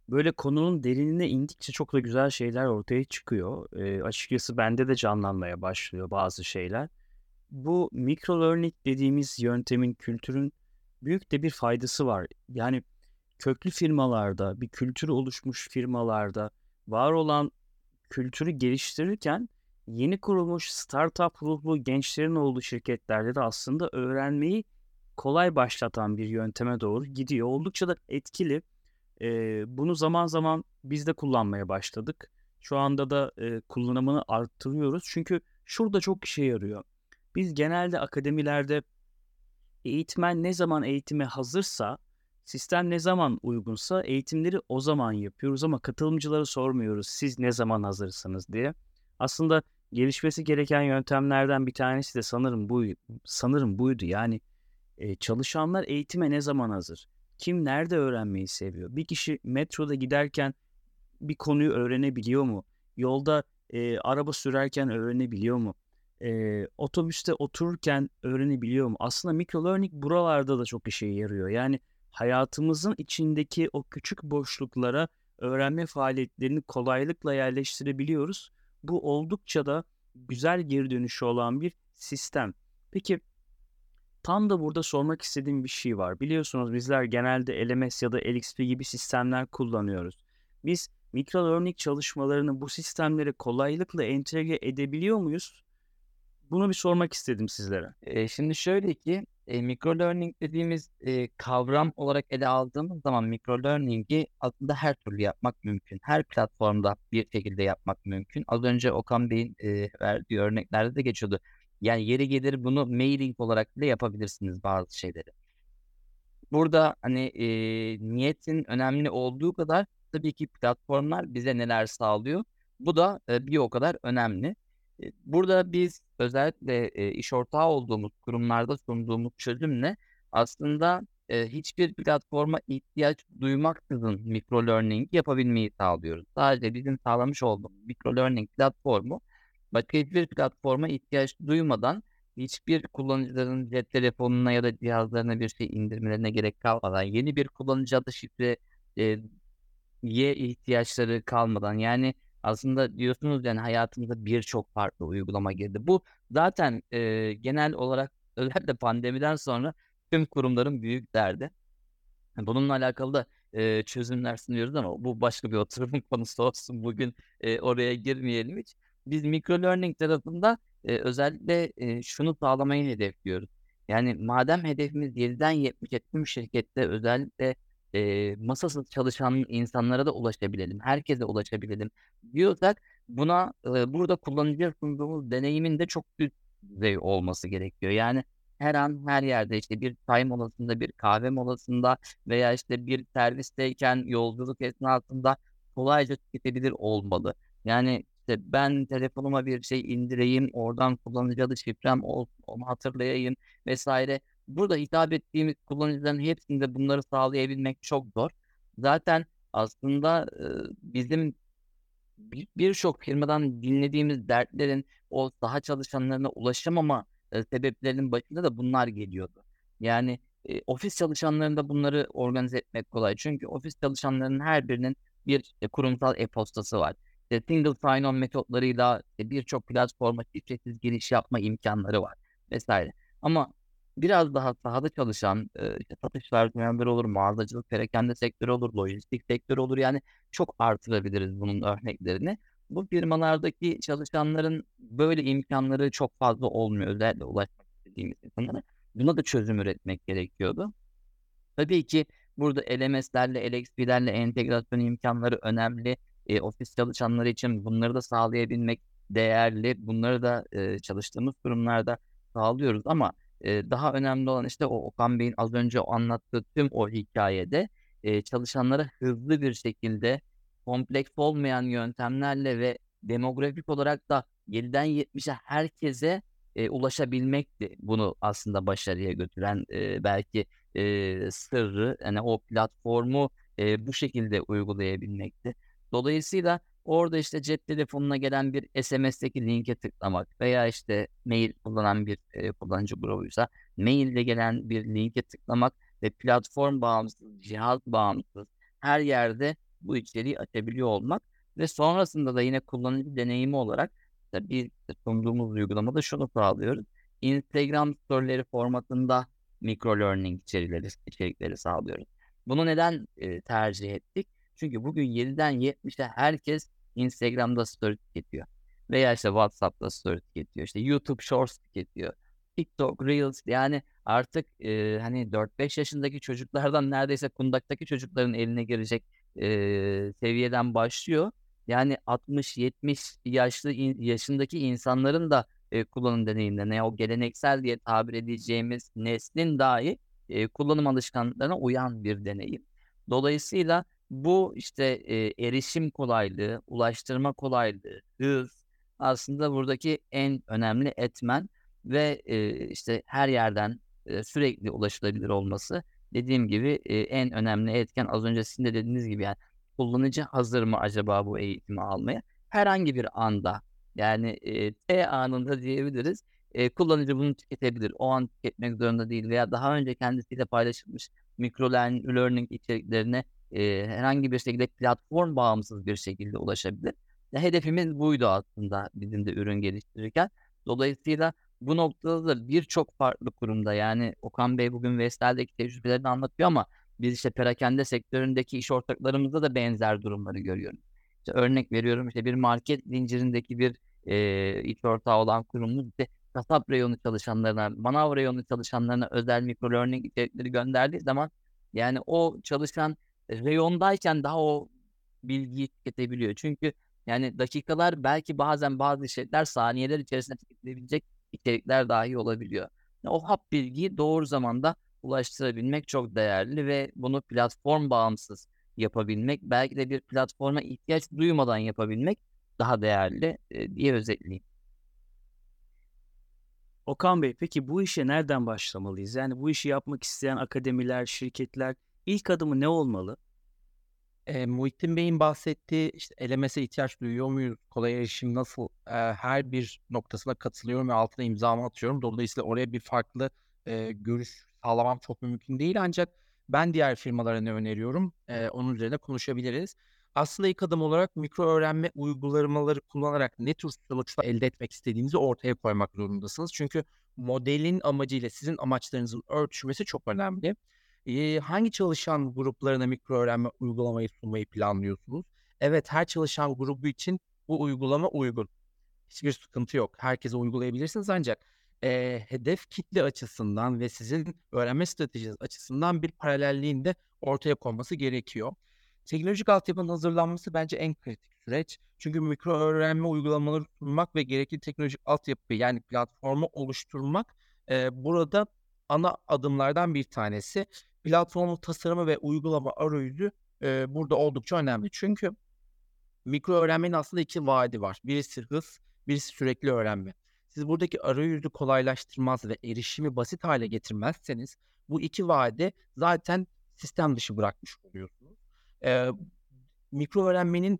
Böyle konunun derinine indikçe çok da güzel şeyler ortaya çıkıyor. E, açıkçası bende de canlanmaya başlıyor bazı şeyler bu micro learning dediğimiz yöntemin, kültürün büyük de bir faydası var. Yani köklü firmalarda, bir kültürü oluşmuş firmalarda var olan kültürü geliştirirken yeni kurulmuş startup ruhlu gençlerin olduğu şirketlerde de aslında öğrenmeyi kolay başlatan bir yönteme doğru gidiyor. Oldukça da etkili. Ee, bunu zaman zaman biz de kullanmaya başladık. Şu anda da e, kullanımını arttırıyoruz. Çünkü şurada çok işe yarıyor. Biz genelde akademilerde eğitmen ne zaman eğitime hazırsa, sistem ne zaman uygunsa eğitimleri o zaman yapıyoruz ama katılımcıları sormuyoruz siz ne zaman hazırsınız diye. Aslında gelişmesi gereken yöntemlerden bir tanesi de sanırım bu sanırım buydu. Yani e, çalışanlar eğitime ne zaman hazır? Kim nerede öğrenmeyi seviyor? Bir kişi metroda giderken bir konuyu öğrenebiliyor mu? Yolda e, araba sürerken öğrenebiliyor mu? e, otobüste otururken öğrenebiliyor mu? Aslında microlearning buralarda da çok işe yarıyor. Yani hayatımızın içindeki o küçük boşluklara öğrenme faaliyetlerini kolaylıkla yerleştirebiliyoruz. Bu oldukça da güzel geri dönüşü olan bir sistem. Peki tam da burada sormak istediğim bir şey var. Biliyorsunuz bizler genelde LMS ya da LXP gibi sistemler kullanıyoruz. Biz microlearning çalışmalarını bu sistemlere kolaylıkla entegre edebiliyor muyuz? Bunu bir sormak istedim sizlere. E, şimdi şöyle ki e, micro learning dediğimiz e, kavram olarak ele aldığımız zaman micro learning'i aslında her türlü yapmak mümkün. Her platformda bir şekilde yapmak mümkün. Az önce Okan Bey'in e, verdiği örneklerde de geçiyordu. Yani yeri gelir bunu mailing olarak bile yapabilirsiniz bazı şeyleri. Burada hani e, niyetin önemli olduğu kadar tabii ki platformlar bize neler sağlıyor. Bu da e, bir o kadar önemli. Burada biz özellikle e, iş ortağı olduğumuz kurumlarda sunduğumuz çözümle aslında e, hiçbir platforma ihtiyaç duymaksızın micro learning yapabilmeyi sağlıyoruz. Sadece bizim sağlamış olduğumuz micro learning platformu başka hiçbir platforma ihtiyaç duymadan hiçbir kullanıcıların cep telefonuna ya da cihazlarına bir şey indirmelerine gerek kalmadan yeni bir kullanıcı adı şifre e, ye ihtiyaçları kalmadan yani aslında diyorsunuz yani hayatımıza birçok farklı uygulama girdi. Bu zaten e, genel olarak özellikle pandemiden sonra tüm kurumların büyük derdi. Bununla alakalı da e, çözümler sunuyoruz ama bu başka bir oturumun konusu olsun. Bugün e, oraya girmeyelim hiç. Biz micro learning tarafında e, özellikle e, şunu sağlamayı hedefliyoruz. Yani madem hedefimiz 7'den 70'e tüm şirkette özellikle e, masasız çalışan insanlara da ulaşabilelim. Herkese ulaşabilelim diyorsak buna e, burada kullanıcıya sunduğumuz deneyimin de çok üst düzey olması gerekiyor. Yani her an her yerde işte bir çay molasında, bir kahve molasında veya işte bir servisteyken yolculuk esnasında kolayca tüketebilir olmalı. Yani işte ben telefonuma bir şey indireyim, oradan kullanıcı adı şifrem olsun, onu hatırlayayım vesaire. Burada hitap ettiğimiz kullanıcıların hepsinde bunları sağlayabilmek çok zor. Zaten aslında e, bizim birçok firmadan dinlediğimiz dertlerin o saha çalışanlarına ulaşamama e, sebeplerinin başında da bunlar geliyordu. Yani e, ofis çalışanlarında bunları organize etmek kolay. Çünkü ofis çalışanlarının her birinin bir e, kurumsal e-postası var. İşte single sign-on metotlarıyla e, birçok platforma şifresiz giriş yapma imkanları var vesaire. Ama biraz daha sahada çalışan e, işte satış personelleri olur, mağazacılık, perakende sektörü olur, lojistik sektörü olur. Yani çok artırabiliriz bunun örneklerini. Bu firmalardaki çalışanların böyle imkanları çok fazla olmuyor. Özellikle ulaşmak istediğimiz insanlara. Buna da çözüm üretmek gerekiyordu. Tabii ki burada LMS'lerle, LXP'lerle entegrasyon imkanları önemli. E, ofis çalışanları için bunları da sağlayabilmek değerli. Bunları da e, çalıştığımız kurumlarda sağlıyoruz ama e, daha önemli olan işte o Okan Bey'in az önce anlattığı tüm o hikayede e, çalışanlara hızlı bir şekilde kompleks olmayan yöntemlerle ve demografik olarak da 7'den 70'e herkese e, ulaşabilmekti bunu aslında başarıya götüren e, belki e, sırrı yani o platformu e, bu şekilde uygulayabilmekti. Dolayısıyla orada işte cep telefonuna gelen bir SMS'teki linke tıklamak veya işte mail kullanan bir e, kullanıcı grubuysa maille gelen bir linke tıklamak ve platform bağımsız, cihaz bağımsız her yerde bu içeriği açabiliyor olmak ve sonrasında da yine kullanıcı deneyimi olarak bir sunduğumuz uygulamada şunu sağlıyoruz. Instagram storyleri formatında micro learning içerikleri, içerikleri sağlıyoruz. Bunu neden e, tercih ettik? Çünkü bugün 7'den 70'e herkes Instagram'da story tüketiyor. Veya işte WhatsApp'ta story tüketiyor. İşte YouTube Shorts tüketiyor. TikTok, Reels yani artık e, hani 4-5 yaşındaki çocuklardan neredeyse kundaktaki çocukların eline girecek e, seviyeden başlıyor. Yani 60-70 yaşlı yaşındaki insanların da e, kullanım deneyiminde ne o geleneksel diye tabir edeceğimiz neslin dahi e, kullanım alışkanlıklarına uyan bir deneyim. Dolayısıyla bu işte e, erişim kolaylığı, ulaştırma kolaylığı, hız aslında buradaki en önemli etmen ve e, işte her yerden e, sürekli ulaşılabilir olması dediğim gibi e, en önemli etken az önce sizin de dediğiniz gibi yani kullanıcı hazır mı acaba bu eğitimi almaya? Herhangi bir anda yani e, T anında diyebiliriz. E, kullanıcı bunu tüketebilir. O an tüketmek zorunda değil veya daha önce kendisiyle paylaşılmış micro learning içeriklerine e, herhangi bir şekilde platform bağımsız bir şekilde ulaşabilir. Ya, hedefimiz buydu aslında bizim de ürün geliştirirken. Dolayısıyla bu noktada da birçok farklı kurumda yani Okan Bey bugün Vestel'deki tecrübelerini anlatıyor ama biz işte perakende sektöründeki iş ortaklarımızda da benzer durumları görüyoruz. İşte örnek veriyorum işte bir market zincirindeki bir e, iş ortağı olan kurumumuz işte kasap reyonu çalışanlarına, manav reyonu çalışanlarına özel mikro learning içerikleri gönderdiği zaman yani o çalışan reyondayken daha o bilgiyi tüketebiliyor. Çünkü yani dakikalar belki bazen bazı şeyler saniyeler içerisinde tüketilebilecek içerikler dahi olabiliyor. O hap bilgiyi doğru zamanda ulaştırabilmek çok değerli ve bunu platform bağımsız yapabilmek, belki de bir platforma ihtiyaç duymadan yapabilmek daha değerli e, diye özetleyeyim. Okan Bey, peki bu işe nereden başlamalıyız? Yani bu işi yapmak isteyen akademiler, şirketler ilk adımı ne olmalı? Eee, Muhittin Bey'in bahsettiği, işte, LMS'e ihtiyaç duyuyor muyuz, kolay erişim nasıl, eee, her bir noktasına katılıyorum ve altına imzamı atıyorum. Dolayısıyla oraya bir farklı, eee, görüş sağlamam çok mümkün değil ancak ben diğer firmalara ne öneriyorum, eee, onun üzerine konuşabiliriz. Aslında ilk adım olarak mikro öğrenme uygulamaları kullanarak ne tür sonuçlar elde etmek istediğinizi ortaya koymak zorundasınız. Çünkü modelin amacıyla sizin amaçlarınızın örtüşmesi çok önemli. Hangi çalışan gruplarına mikro öğrenme uygulamayı sunmayı planlıyorsunuz? Evet, her çalışan grubu için bu uygulama uygun. Hiçbir sıkıntı yok. Herkese uygulayabilirsiniz ancak, eee, hedef kitle açısından ve sizin öğrenme stratejiniz açısından bir paralelliğin de ortaya konması gerekiyor. Teknolojik altyapının hazırlanması bence en kritik süreç. Çünkü mikro öğrenme uygulamaları sunmak ve gerekli teknolojik altyapı yani platformu oluşturmak, eee, burada ana adımlardan bir tanesi. Platformun tasarımı ve uygulama arayüzü, eee, burada oldukça önemli. Çünkü mikro öğrenmenin aslında 2 vaadi var. Birisi hız, birisi sürekli öğrenme. Siz buradaki arayüzü kolaylaştırmaz ve erişimi basit hale getirmezseniz bu 2 vaadi zaten sistem dışı bırakmış oluyorsunuz. Eee, mikro öğrenmenin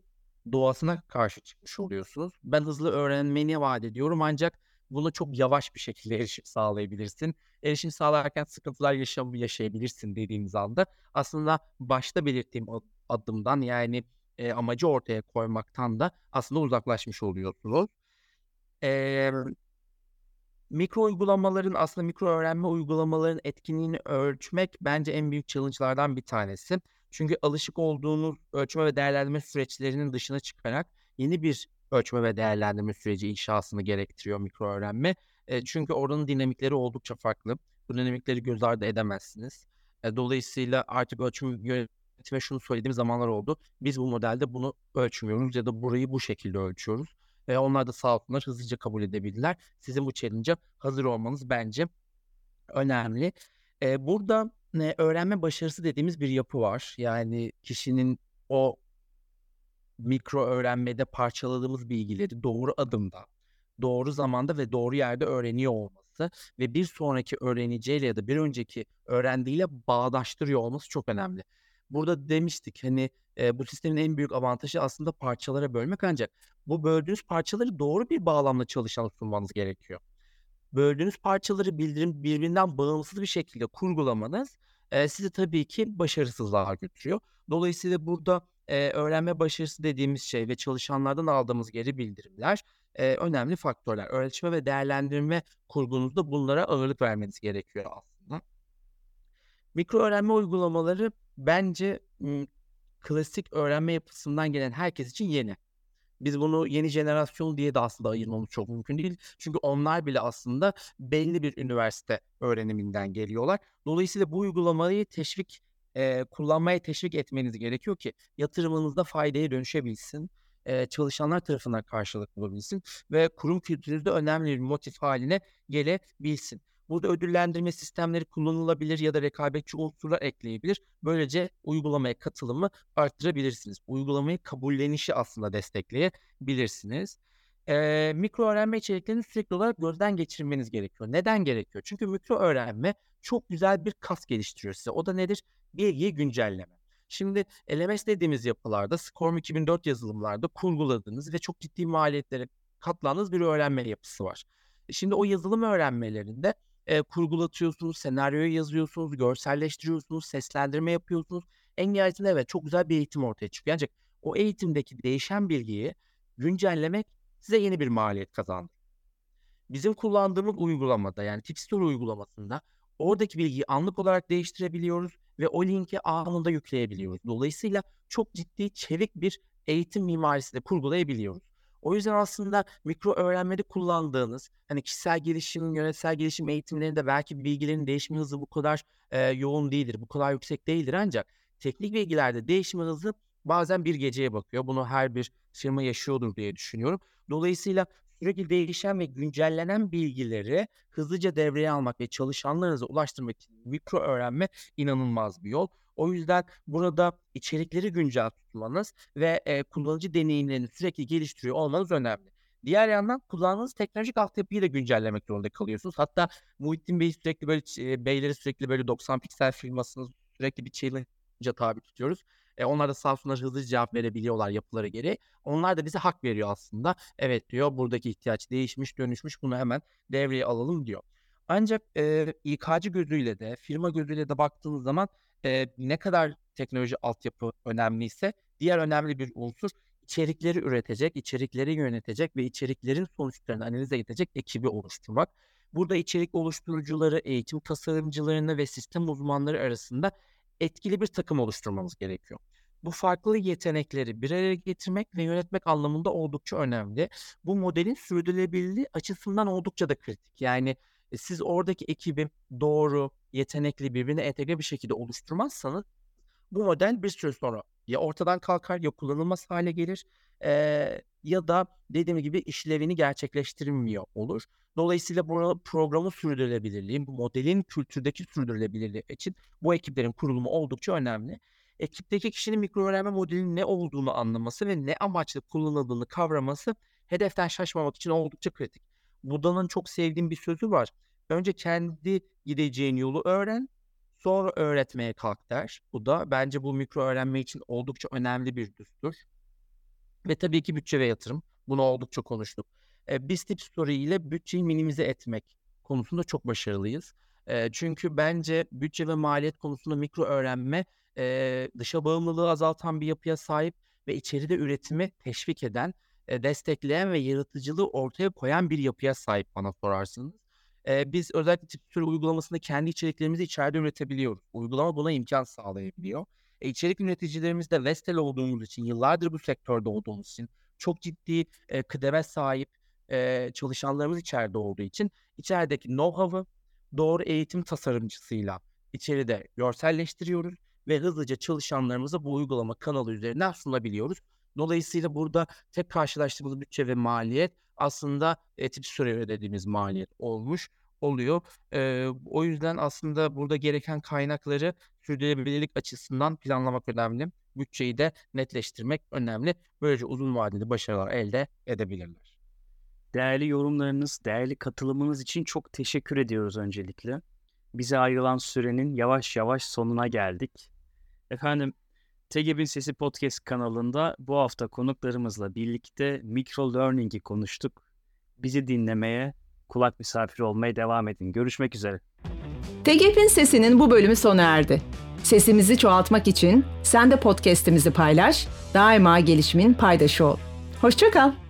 doğasına karşı çıkmış oluyorsunuz. Ben hızlı öğrenmeni vaat ediyorum ancak bunu çok yavaş bir şekilde erişim sağlayabilirsin. Erişim sağlarken sıkıntılar yaşam yaşayabilirsin dediğimiz anda aslında başta belirttiğim ad adımdan yani, eee, amacı ortaya koymaktan da aslında uzaklaşmış oluyorsunuz. Emm mikro uygulamaların aslında mikro öğrenme uygulamaların etkinliğini ölçmek bence en büyük challenge'lardan bir tanesi. Çünkü alışık olduğunuz ölçme ve değerlendirme süreçlerinin dışına çıkarak yeni bir ölçme ve değerlendirme süreci inşasını gerektiriyor mikro öğrenme. Eee, çünkü oranın dinamikleri oldukça farklı. Bu dinamikleri göz ardı edemezsiniz. Eee, dolayısıyla artık ölçüm yönetime şunu söylediğim zamanlar oldu. Biz bu modelde bunu ölçmüyoruz ya da burayı bu şekilde ölçüyoruz. Ve onlar da sağ olsunlar hızlıca kabul edebildiler. Sizin bu challenge'a hazır olmanız bence önemli. Eee, burada, eee, öğrenme başarısı dediğimiz bir yapı var. Yani kişinin o mikro öğrenmede parçaladığımız bilgileri doğru adımda, doğru zamanda ve doğru yerde öğreniyor olması ve bir sonraki öğreneceğiyle ya da bir önceki öğrendiğiyle bağdaştırıyor olması çok önemli. Burada demiştik, hani, eee, bu sistemin en büyük avantajı aslında parçalara bölmek ancak bu böldüğünüz parçaları doğru bir bağlamla çalışana sunmanız gerekiyor. Böldüğünüz parçaları bildirim birbirinden bağımsız bir şekilde kurgulamanız, eee, sizi tabii ki başarısızlığa götürüyor. Dolayısıyla burada, eee, öğrenme başarısı dediğimiz şey ve çalışanlardan aldığımız geri bildirimler, eee, önemli faktörler. Ölçme ve değerlendirme kurgunuzda bunlara ağırlık vermeniz gerekiyor aslında. Mikro öğrenme uygulamaları bence, klasik öğrenme yapısından gelen herkes için yeni. Biz bunu yeni jenerasyon diye de aslında ayırmamız çok mümkün değil. Çünkü onlar bile aslında belli bir üniversite öğreniminden geliyorlar. Dolayısıyla bu uygulamayı teşvik, eee, kullanmaya teşvik etmeniz gerekiyor ki yatırımınızda faydaya dönüşebilsin, eee, çalışanlar tarafından karşılık bulabilsin ve kurum kültürünüzde önemli bir motif hâline gelebilsin. Burada ödüllendirme sistemleri kullanılabilir ya da rekabetçi unsurlar ekleyebilir. Böylece uygulamaya katılımı arttırabilirsiniz. Uygulamayı kabullenişi aslında destekleyebilirsiniz. Eee, mikro öğrenme içeriklerini sürekli olarak gözden geçirmeniz gerekiyor. Neden gerekiyor? Çünkü mikro öğrenme çok güzel bir kas geliştiriyor size. O da nedir? Bilgiyi güncelleme. Şimdi LMS dediğimiz yapılarda, SCORM 2004 yazılımlarda kurguladığınız ve çok ciddi maliyetlere katlandığınız bir öğrenme yapısı var. E, şimdi o yazılım öğrenmelerinde, eee, kurgulatıyorsunuz, senaryoyu yazıyorsunuz, görselleştiriyorsunuz, seslendirme yapıyorsunuz. En nihayetinde evet, çok güzel bir eğitim ortaya çıkıyor. Ancak o eğitimdeki değişen bilgiyi güncellemek size yeni bir maliyet kazandırıyor. Bizim kullandığımız uygulamada yani Tipstore uygulamasında oradaki bilgiyi anlık olarak değiştirebiliyoruz ve o linki anında yükleyebiliyoruz. Dolayısıyla çok ciddi, çevik bir eğitim mimarisi de kurgulayabiliyoruz. O yüzden aslında mikro öğrenmede kullandığınız, hani, kişisel gelişim, yönetsel gelişim eğitimlerinde belki bilgilerin değişme hızı bu kadar, eee, yoğun değildir, bu kadar yüksek değildir ancak teknik bilgilerde değişme hızı bazen bir geceye bakıyor. Bunu her bir firma yaşıyordur diye düşünüyorum. Dolayısıyla sürekli değişen ve güncellenen bilgileri hızlıca devreye almak ve çalışanlarınıza ulaştırmak için mikro öğrenme inanılmaz bir yol. O yüzden burada içerikleri güncel tutmanız ve, eee, kullanıcı deneyimlerini sürekli geliştiriyor olmanız önemli. Diğer yandan kullandığınız teknolojik altyapıyı da güncellemek zorunda kalıyorsunuz. Hatta Muhittin Bey'i sürekli böyle eee, beyleri sürekli böyle 90 piksel firmasını sürekli bir challenge'a tabi tutuyoruz. E, onlar da sağ olsunlar hızlı cevap verebiliyorlar yapıları gereği. Onlar da bize hak veriyor aslında. Evet diyor buradaki ihtiyaç değişmiş dönüşmüş bunu hemen devreye alalım diyor. Ancak e, İK'cı gözüyle de firma gözüyle de baktığınız zaman e, ne kadar teknoloji altyapı önemliyse diğer önemli bir unsur içerikleri üretecek, içerikleri yönetecek ve içeriklerin sonuçlarını analiz edecek ekibi oluşturmak. Burada içerik oluşturucuları, eğitim tasarımcılarını ve sistem uzmanları arasında etkili bir takım oluşturmamız gerekiyor. Bu farklı yetenekleri bir araya getirmek ve yönetmek anlamında oldukça önemli. Bu modelin sürdürülebilirliği açısından oldukça da kritik. Yani e, siz oradaki ekibi doğru, yetenekli, birbirine entegre bir şekilde oluşturmazsanız bu model bir süre sonra ya ortadan kalkar ya kullanılmaz hale gelir e, ya da dediğim gibi işlevini gerçekleştirmiyor olur. Dolayısıyla bu programın sürdürülebilirliği, bu modelin kültürdeki sürdürülebilirliği için bu ekiplerin kurulumu oldukça önemli. Ekipteki kişinin mikro öğrenme modelinin ne olduğunu anlaması ve ne amaçla kullanıldığını kavraması hedeften şaşmamak için oldukça kritik. Buda'nın çok sevdiğim bir sözü var. Önce kendi gideceğin yolu öğren, sonra öğretmeye kalk der. Bu da bence bu mikro öğrenme için oldukça önemli bir düstur. Ve tabii ki bütçe ve yatırım. Bunu oldukça konuştuk. E, biz Tip Story ile bütçeyi minimize etmek konusunda çok başarılıyız. E, çünkü bence bütçe ve maliyet konusunda mikro öğrenme e, dışa bağımlılığı azaltan bir yapıya sahip ve içeride üretimi teşvik eden, e, destekleyen ve yaratıcılığı ortaya koyan bir yapıya sahip bana sorarsınız. E, biz özellikle tip sürü uygulamasında kendi içeriklerimizi içeride üretebiliyoruz. Uygulama buna imkan sağlayabiliyor. E, içerik üreticilerimiz de Vestel olduğumuz için, yıllardır bu sektörde olduğumuz için, çok ciddi e, kıdeme sahip e, çalışanlarımız içeride olduğu için içerideki know-how'ı doğru eğitim tasarımcısıyla içeride görselleştiriyoruz ve hızlıca çalışanlarımıza bu uygulama kanalı üzerinden sunabiliyoruz. Dolayısıyla burada tek karşılaştığımız bütçe ve maliyet aslında e, tip süre ödediğimiz maliyet olmuş oluyor. E, o yüzden aslında burada gereken kaynakları sürdürülebilirlik açısından planlamak önemli. Bütçeyi de netleştirmek önemli. Böylece uzun vadeli başarılar elde edebilirler. Değerli yorumlarınız, değerli katılımınız için çok teşekkür ediyoruz öncelikle. Bize ayrılan sürenin yavaş yavaş sonuna geldik. Efendim, TGB'in Sesi Podcast kanalında bu hafta konuklarımızla birlikte micro learning'i konuştuk. Bizi dinlemeye, kulak misafiri olmaya devam edin. Görüşmek üzere. TGB'in Sesi'nin bu bölümü sona erdi. Sesimizi çoğaltmak için sen de podcast'imizi paylaş, daima gelişimin paydaşı ol. Hoşçakal.